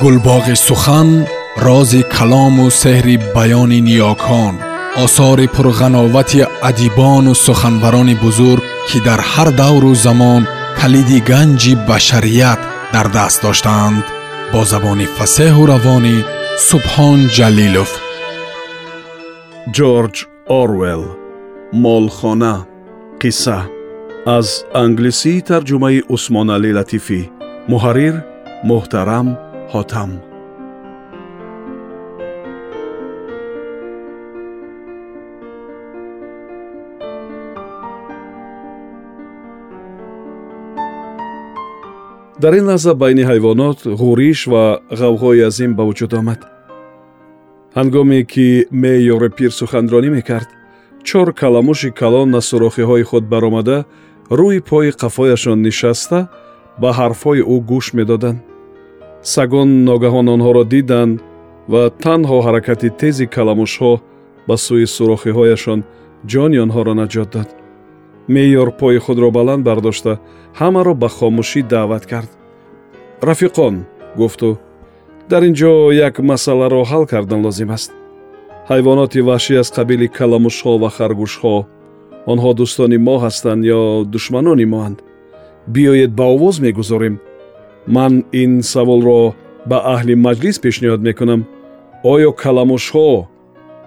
гулбоғи сухан рози калому сеҳри баёни ниёкон осори пурғановати адибону суханварони бузург ки дар ҳар давру замон калиди ганҷи башарият дар даст доштаанд бо забони фасеҳу равонӣ субҳон ҷалилов. Ҷорҷ орвел молхона қисса аз англисии тарҷумаи усмоналӣ латифӣ. Муҳаррир муҳтарам ҳотам дар ин лаҳза байни ҳайвонот ғуриш ва ғавғои азим ба вуҷуд омад. Ҳангоме ки меъёри пир суханронӣ мекард чор каламуши калон аз сурохиҳои худ баромада рӯи пои қафояшон нишаста ба ҳарфҳои ӯ гӯш медоданд сагон ногаҳон онҳоро диданд ва танҳо ҳаракати тези каламушҳо ба сӯи сурохиҳояшон ҷони онҳоро наҷот дод меъёр пои худро баланд бардошта ҳамаро ба хомӯшӣ даъват кард. Рафиқон гуфту дар ин ҷо як масъаларо ҳал кардан лозим аст. Ҳайвоноти ваҳшӣ аз қабили каламушҳо ва харгӯшҳо онҳо дӯстони мо ҳастанд ё душманони моанд? Биёед ба овоз мегузорем ман ин саволро ба аҳли маҷлис пешниҳод мекунам. Оё каламушҳо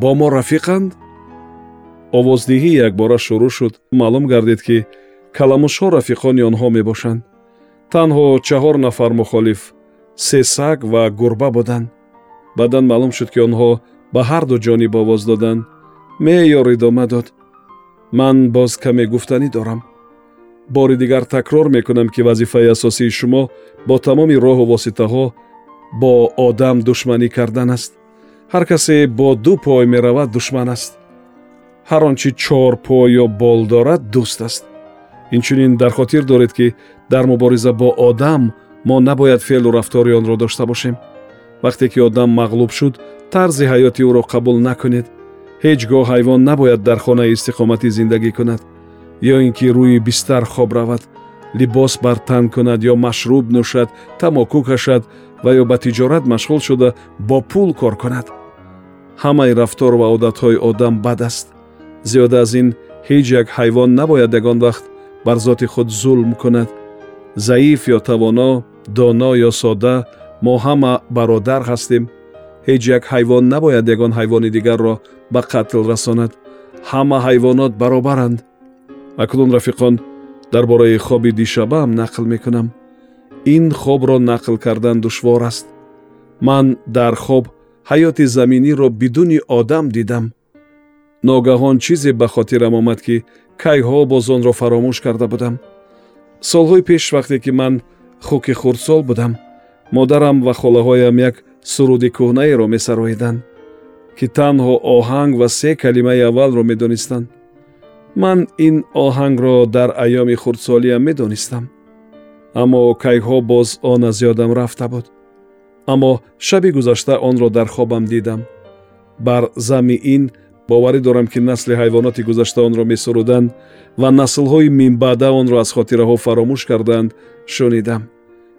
бо мо рафиқанд? Овоздиҳӣ якбора шурӯъ шуд. Маълум гардид ки каламушҳо рафиқони онҳо мебошанд. Танҳо чаҳор нафар мухолиф се саг ва гурба буданд. Баъдан маълум шуд ки онҳо ба ҳарду ҷониб овоз доданд. Меъёр идома дод. Ман боз каме гуфтанӣ дорам бори дигар такрор мекунам ки вазифаи асосии шумо бо тамоми роҳу воситаҳо бо одам душманӣ кардан аст. Ҳар касе бо ду пой меравад душман аст. Ҳар он чи чор пой ё бол дорад дӯст аст. Инчунин дар хотир доред ки дар мубориза бо одам мо набояд феълу рафтори онро дошта бошем. Вақте ки одам мағлуб шуд тарзи ҳаёти ӯро қабул накунед. Ҳеҷ гоҳ ҳайвон набояд дар хонаи истиқоматӣ зиндагӣ кунад ё ин ки рӯи бистар хоб равад либос бар тан кунад ё машруб нӯшад тамоку кашад ва ё ба тиҷорат машғул шуда бо пул кор кунад. Ҳамаи рафтор ва одатҳои одам бад аст. Зиёда аз ин ҳеҷ як ҳайвон набояд ягон вақт бар зоти худ зулм кунад. Заиф ё тавоно доно ё сода мо ҳама бародар ҳастем. Ҳеҷ як ҳайвон набояд ягон ҳайвони дигарро ба қатл расонад. Ҳама ҳайвонот баробаранд акнун рафиқон дар бораи хоби дишабаам нақл мекунам. Ин хобро нақл кардан душвор аст. Ман дар хоб ҳаёти заминиро бидуни одам дидам. Ногаҳон чизе ба хотирам омад ки кайҳо боз онро фаромӯш карда будам. Солҳои пеш вақте ки ман хуки хурдсол будам модарам ва холаҳоям як суруди кӯҳнаеро месароиданд ки танҳо оҳанг ва се калимаи аввалро медонистанд ман ин оҳангро дар айёми хурдсолиам медонистам. Аммо кайҳо боз он аз ёдам рафта буд. Аммо шаби гузашта онро дар хобам дидам. Бар зами ин боварӣ дорам ки насли ҳайвоноти гузашта онро месуруданд ва наслҳои минбаъда онро аз хотираҳо фаромӯш карданд шунидам.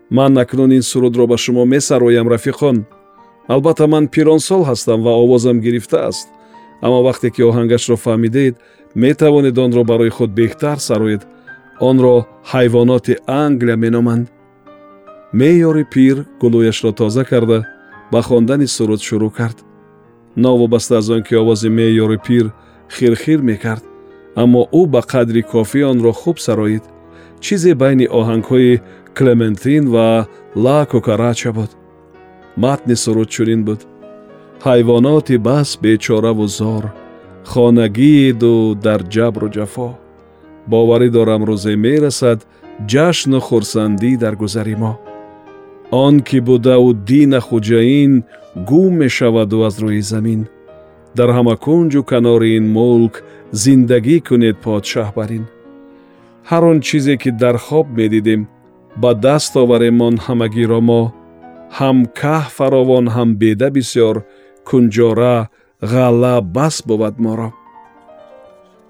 Ман акнун ин сурудро ба шумо месароям рафиқон. Албатта ман пиронсол ҳастам ва овозам гирифтааст аммо вақте ки оҳангашро фаҳмидед метавонед онро барои худ беҳтар сароед. Онро ҳайвоноти англия меноманд. Меъёри пир гулӯяшро тоза карда ба хондани суруд шурӯъ кард. Новобаста аз он ки овози меъёри пир хирхир мекард аммо ӯ ба қадри кофӣ онро хуб сароид. Чизе байни оҳангҳои клементин ва ла кукарача буд. Матни суруд чунин буд. Ҳайвоноти бас бечораву зор хонагиеду дар ҷабру ҷафо. Боварӣ дорам рӯзе мерасад ҷашну хурсандӣ дар гузари мо. Он ки будаву дина хуҷаин гум мешаваду аз рӯи замин. Дар ҳама кунҷу канори ин мулк зиндагӣ кунед подшоҳ бар ин ҳар он чизе ки дар хоб медидем ба даст оваремон ҳамагиро мо. Ҳам каҳ фаровон ҳам беда бисьёр кунҷора ғалла бас буд моро.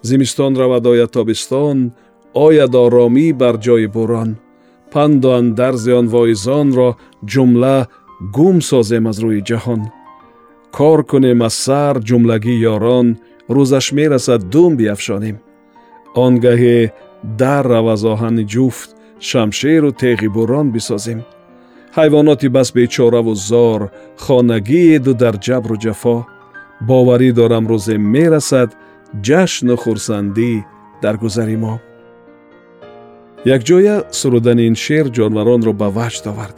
Зимистон равад ояд тобистон ояд оромӣ бар ҷои бӯрон панду андарзи он воизонро ҷумла гум созем аз рӯи ҷаҳон. Кор кунем аз сар ҷумлагӣ ёрон рӯзаш мерасад дум биафшонем. Он гаҳе даррав аз оҳани ҷуфт шамшеру теғи бурон бисозем. Ҳайвоноти бас бечораву зор хонагиеду дар ҷабру ҷафо боварӣ дорам рӯзе мерасад ҷашну хурсандӣ дар гузари мо. Якҷоя сурудани ин шеър ҷонваронро ба ваҷд овард.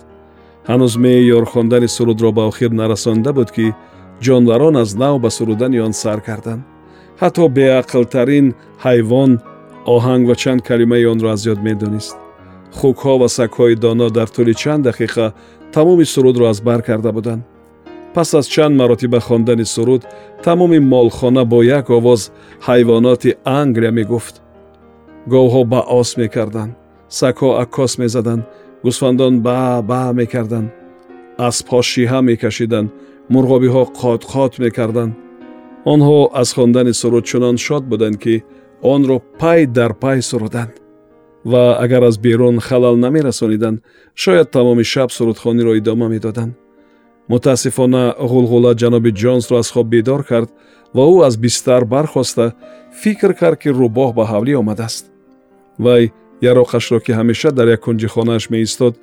Ҳанӯз меъёр хондани сурудро ба охир нарасонда буд ки ҷонварон аз нав ба сурудани он сар карданд. Ҳатто беақлтарин ҳайвон оҳанг ва чанд калимаи онро аз ёд медонист. Хукҳо ва сагҳои доно дар тӯли чанд дақиқа тамоми сурудро аз бар карда буданд пас аз чанд маротиба хондани суруд тамоми молхона бо як овоз ҳайвоноти англия мегуфт. Говҳо баъос мекарданд сагҳо аккос мезаданд гӯсфандон ба ба мекарданд аспҳо шиҳа мекашиданд мурғобиҳо қотқот мекарданд. Онҳо аз хондани суруд чунон шод буданд ки онро пай дар пай суруданд. Ва агар аз берун халал намерасониданд шояд тамоми шаб сурудхониро идома медоданд мутаассифона ғулғула ҷаноби ҷонсро аз хоб бедор кард ва ӯ аз бистар бархоста фикр кард ки рӯбоҳ ба ҳавлӣ омадааст. Вай яроқашро ки ҳамеша дар як кунҷи хонааш меистод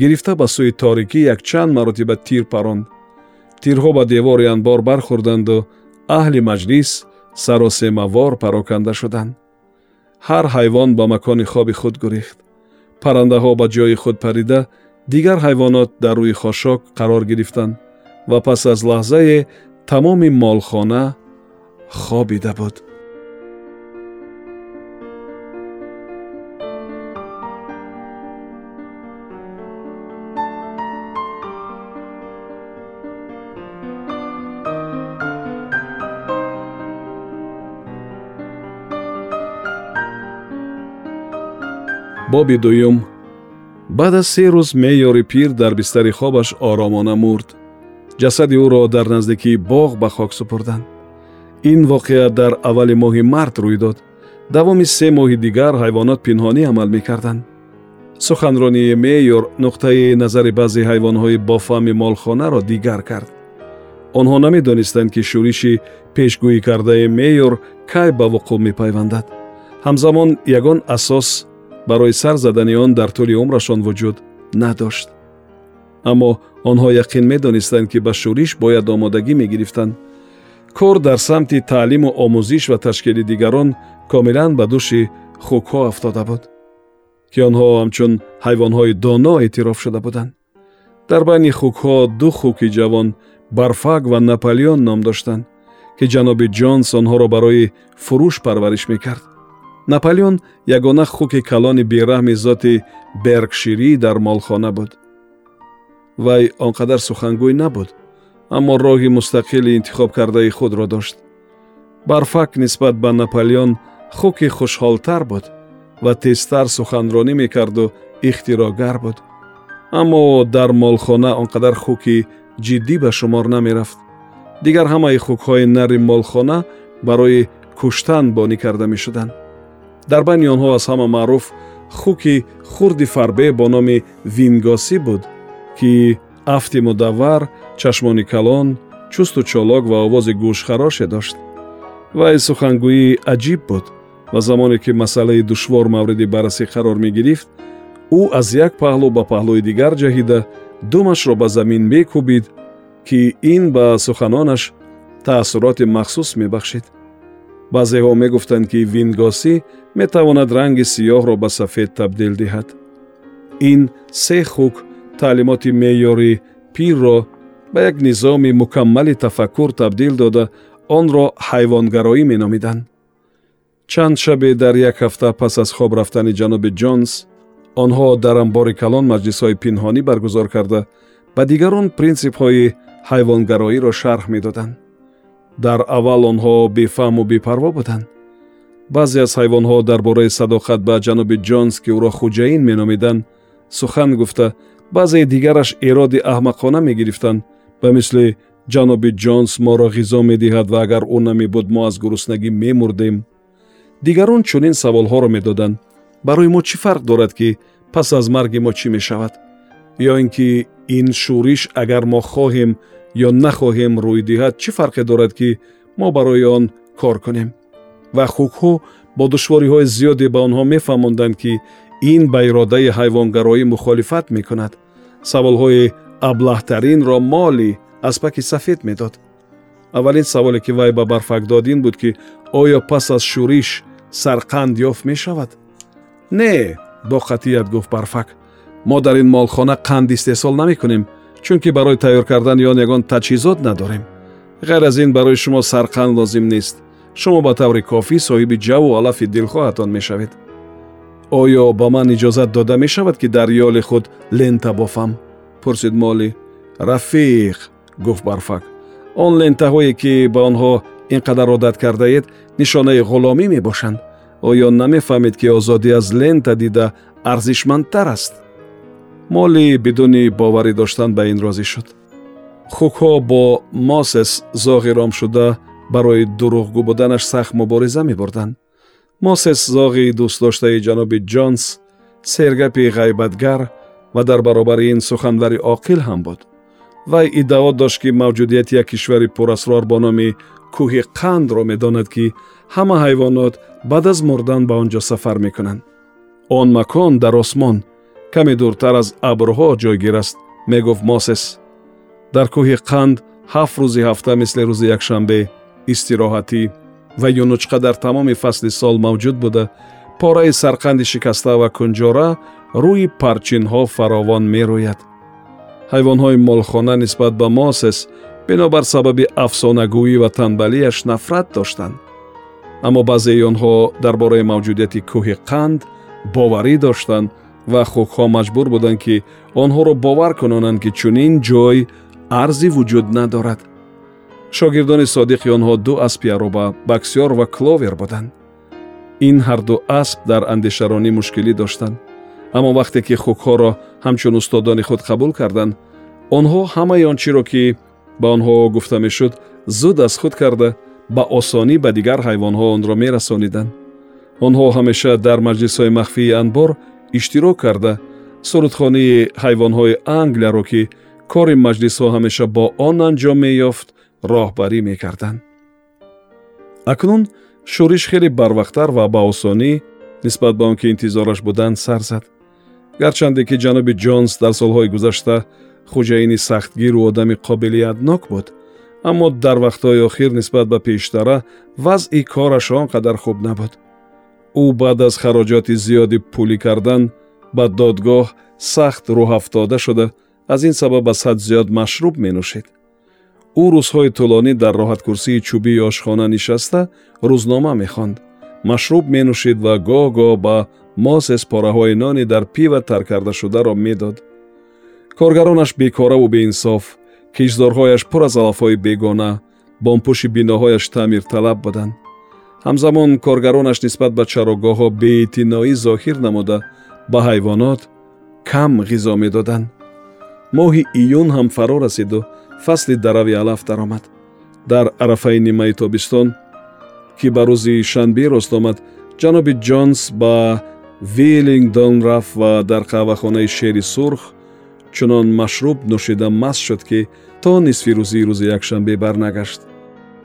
гирифта ба сӯи торикӣ якчанд маротиба тир паронд. Тирҳо ба девори анбор бархӯрданду аҳли маҷлис саросемавор пароканда шуданд. Ҳар ҳайвон ба макони хоби худ гурехт. Паррандаҳо ба ҷои худ парида дигар ҳайвонот дар рӯи хошок қарор гирифтанд ва пас аз лаҳзае тамоми молхона хобида буд. Боби дуюм баъд аз се рӯз меёри пир дар бистари хобаш оромона мурд. Ҷасади ӯро дар наздикии боғ ба хок супурданд ин воқеа дар аввали моҳи март рӯй дод. Давоми се моҳи дигар ҳайвонот пинҳонӣ амал мекарданд. Суханронии меёр нуқтаи назари баъзе ҳайвонҳои бофаҳми молхонаро дигар кард. Онҳо намедонистанд ки шӯриши пешгӯӣ кардаи меёр кай ба вуқӯъ мепайвандад. Ҳамзамон ягон асос барои сар задани он дар тӯли умрашон вуҷуд надошт. Аммо онҳо яқин медонистанд ки ба шӯриш бояд омодагӣ мегирифтанд. Кор дар самти таълиму омӯзиш ва ташкили дигарон комилан ба дӯши хукҳо афтода буд ки онҳо ҳамчун ҳайвонҳои доно эътироф шуда буданд. Дар байни хукҳо ду хуки ҷавон барфак ва наполеон ном доштанд ки ҷаноби ҷонс онҳоро барои фурӯш парвариш мекард наполеон ягона хуки калони бераҳми зоти беркширӣ дар молхона буд. Вай он қадар сухангӯй набуд аммо роҳи мустақили интихоб кардаи худро дошт. Барфак нисбат ба наполеон хуки хушҳолтар буд ва тезтар суханронӣ мекарду ихтироъгар буд. Аммо дар молхона он қадар хуки ҷиддӣ ба шумор намерафт. Дигар ҳамаи хукҳои нари молхона барои куштан бонӣ карда мешуданд дар байни онҳо аз ҳама маъруф хуки хурди фарбе бо номи вингосӣ буд ки афти мудаввар чашмони калон чусту чолок ва овози гӯшхароше дошт. Вай сухангӯӣ аҷиб буд ва замоне ки масъалаи душвор мавриди баррасӣ қарор мегирифт ӯ аз як паҳлӯ ба паҳлӯи дигар ҷаҳида думашро ба замин мекӯбид ки ин ба суханонаш таассуроти махсус мебахшид баъзеҳо мегуфтанд ки вингосӣ метавонад ранги сиёҳро ба сафед табдил диҳад. Ин се хук таълимоти меъёри пирро ба як низоми мукаммали тафаккур табдил дода онро ҳайвонгароӣ меномиданд. Чанд шабе дар як ҳафта пас аз хоб рафтани ҷаноби ҷонс онҳо дар амбори калон маҷлисҳои пинҳонӣ баргузор карда ба дигарон принсипҳои ҳайвонгароиро шарҳ медоданд дар аввал онҳо бефаҳму бепарво буданд. Баъзе аз ҳайвонҳо дар бораи садоқат ба ҷаноби ҷонс ки ӯро хуҷаин меномиданд сухан гуфта баъзеи дигараш эроди аҳмақона мегирифтанд ба мисли ҷаноби ҷонс моро ғизо медиҳад ва агар ӯ намебуд мо аз гуруснагӣ мемурдем дигарон чунин саволҳоро медоданд. Барои мо чӣ фарқ дорад ки пас аз марги мо чӣ мешавад? Ё ин ки ин шӯриш агар мо хоҳем ё нахоҳем рӯй диҳад чӣ фарқе дорад ки мо барои он кор кунем ва хукҳо бо душвориҳои зиёде ба онҳо мефаҳмонданд ки ин ба иродаи ҳайвонгароӣ мухолифат мекунад. Саволҳои аблаҳтаринро моли аспаки сафед медод. Аввалин саволе ки вай ба барфак дод ин буд ки оё пас аз шӯриш сарқанд ёфт мешавад? Не бо қатъият гуфт барфак. Мо дар ин молхона қанд истеҳсол намекунем чунки барои тайёр кардани он ягон таҷҳизот надорем. Ғайр аз ин барои шумо сарқанд лозим нест. Шумо ба таври кофӣ соҳиби ҷаву алафи дилхоҳатон мешавед. Оё ба ман иҷозат дода мешавад ки дар ёли худ лента бофам? Пурсид молли. Рафиқ гуфт барфак. Он лентаҳое ки ба онҳо ин қадар одат кардаед нишонаи ғуломӣ мебошанд. Оё намефаҳмед ки озодӣ аз лента дида арзишмандтар аст молли бидуни боварӣ доштан ба ин розӣ шуд. Хукҳо бо мосес зоғи ром шуда барои дурӯғгӯ буданаш сахт мубориза мебурданд. Мосес зоғи дӯстдоштаи ҷаноби ҷонс сергапи ғайбатгар ва дар баробари ин суханвари оқил ҳам буд. Вай иддао дошт ки мавҷудияти як кишвари пурасрор бо номи кӯҳи қандро медонад ки ҳама ҳайвонот баъд аз мурдан ба он ҷо сафар мекунанд. Он макон дар осмон каме дуртар аз абрҳо ҷойгир аст мегуфт мосес. Дар кӯҳи қанд ҳафт рӯзи ҳафта мисли рӯзи якшанбе истироҳатӣ ва юнучқа дар тамоми фасли сол мавҷуд буда пораи сарқанди шикаста ва кунҷора рӯи парчинҳо фаровон мерӯяд. Ҳайвонҳои молхона нисбат ба мосес бинобар сабаби афсонагӯӣ ва танбалиаш нафрат доштанд. Аммо баъзеи онҳо дар бораи мавҷудияти кӯҳи қанд боварӣ доштанд ва хукҳо маҷбур буданд ки онҳоро бовар кунонанд ки чунин ҷой арзи вуҷуд надорад. Шогирдони содиқи онҳо ду аспи ароба баксёр ва кловер буданд. Ин ҳарду асп дар андешаронӣ мушкилӣ доштанд. Аммо вақте ки хукҳоро ҳамчун устодони худ қабул карданд онҳо ҳамаи он чиро ки ба онҳо гуфта мешуд зуд аз худ карда ба осонӣ ба дигар ҳайвонҳо онро мерасониданд. Онҳо ҳамеша дар маҷлисҳои махфии анбор иштирок карда сурудхонаи ҳайвонҳои англияро ки кори маҷлисҳо ҳамеша бо он анҷом меёфт роҳбарӣ мекарданд. Акнун шӯриш хеле барвақттар ва ба осонӣ нисбат ба он ки интизораш буданд сар зад. Гарчанде ки ҷаноби ҷонс дар солҳои гузашта хуҷаини сахтгиру одами қобилиятнок буд аммо дар вақтҳои охир нисбат ба пештара вазъи кораш он қадар хуб набуд ӯ баъд аз хароҷоти зиёди пулӣ кардан ба додгоҳ сахт рӯҳафтода шуда аз ин сабаб аз ҳад зиёд машруб менӯшид ӯ рӯзҳои тӯлонӣ дар роҳаткурсии чӯбии ошхона нишаста рӯзнома мехонд. Машруб менӯшид ва гоҳ-гоҳ ба мосес пораҳои нони дар пива таркардашударо медод. Коргаронаш бекораву беинсоф киҷдорҳояш пур аз алафҳои бегона бомпӯши биноҳояш таъмирталаб буданд ҳамзамон коргаронаш нисбат ба чарогоҳҳо беэътиноӣ зоҳир намуда ба ҳайвонот кам ғизо медоданд. Моҳи июн ҳам фаро расиду фасли дарави алаф даромад. Дар арафаи нимаи тобистон ки ба рӯзи шанбе рост омад ҷаноби ҷонс ба виллингдон рафт ва дар қаҳвахонаи шери сурх чунон машруб нӯшида маст шуд ки то нисфи рӯзии рӯзи якшанбе барнагашт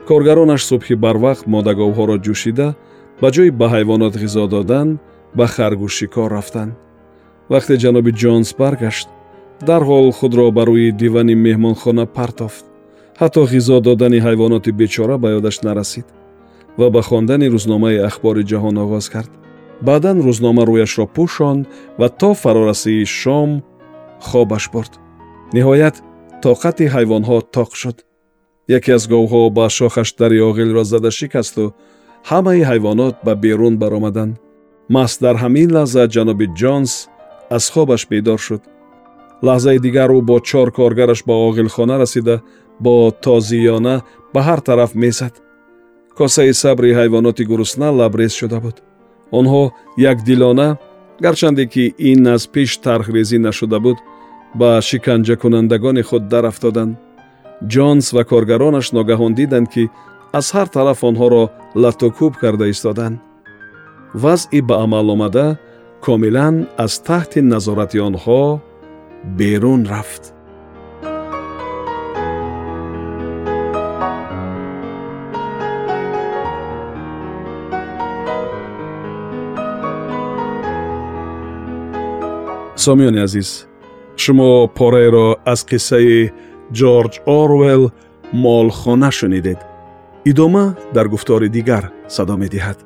коргаронаш субҳи барвақт модаговҳоро ҷӯшида ба ҷои ба ҳайвонот ғизо додан ба харгӯшикор рафтанд вақте ҷаноби ҷонс баргашт дарҳол худро ба рӯи дивани меҳмонхона партофт. Ҳатто ғизо додани ҳайвоноти бечора ба ёдаш нарасид ва ба хондани рӯзномаи ахбори ҷаҳон оғоз кард. Баъдан рӯзнома рӯяшро пӯшонд ва то фарорасии шом хобаш бурд. Ниҳоят тоқати ҳайвонҳо тоқ шуд яке аз говҳо ба шохаш дари оғилро зада шикасту ҳамаи ҳайвонот ба берун баромаданд маст дар ҳамин лаҳза ҷаноби ҷонс аз хобаш бедор шуд. Лаҳзаи дигар ӯ бо чор коргараш ба оғилхона расида бо тозиёна ба ҳар тараф мезад косаи сабри ҳайвоноти гурусна лабрез шуда буд. Онҳо якдилона гарчанде ки ин аз пеш тархрезӣ нашуда буд ба шиканҷакунандагони худ daрафтоданд ҷонс ва коргаронаш ногаҳон диданд ки аз ҳар тараф онҳоро латтукӯб карда истоданд вазъи ба амал омада комилан аз таҳти назорати онҳо берун рафт. Сомиёни азиз шумо пораеро аз қиссаи ҷорҷ орвелл молхона шунидед. Идома дар гуфтори дигар садо медиҳад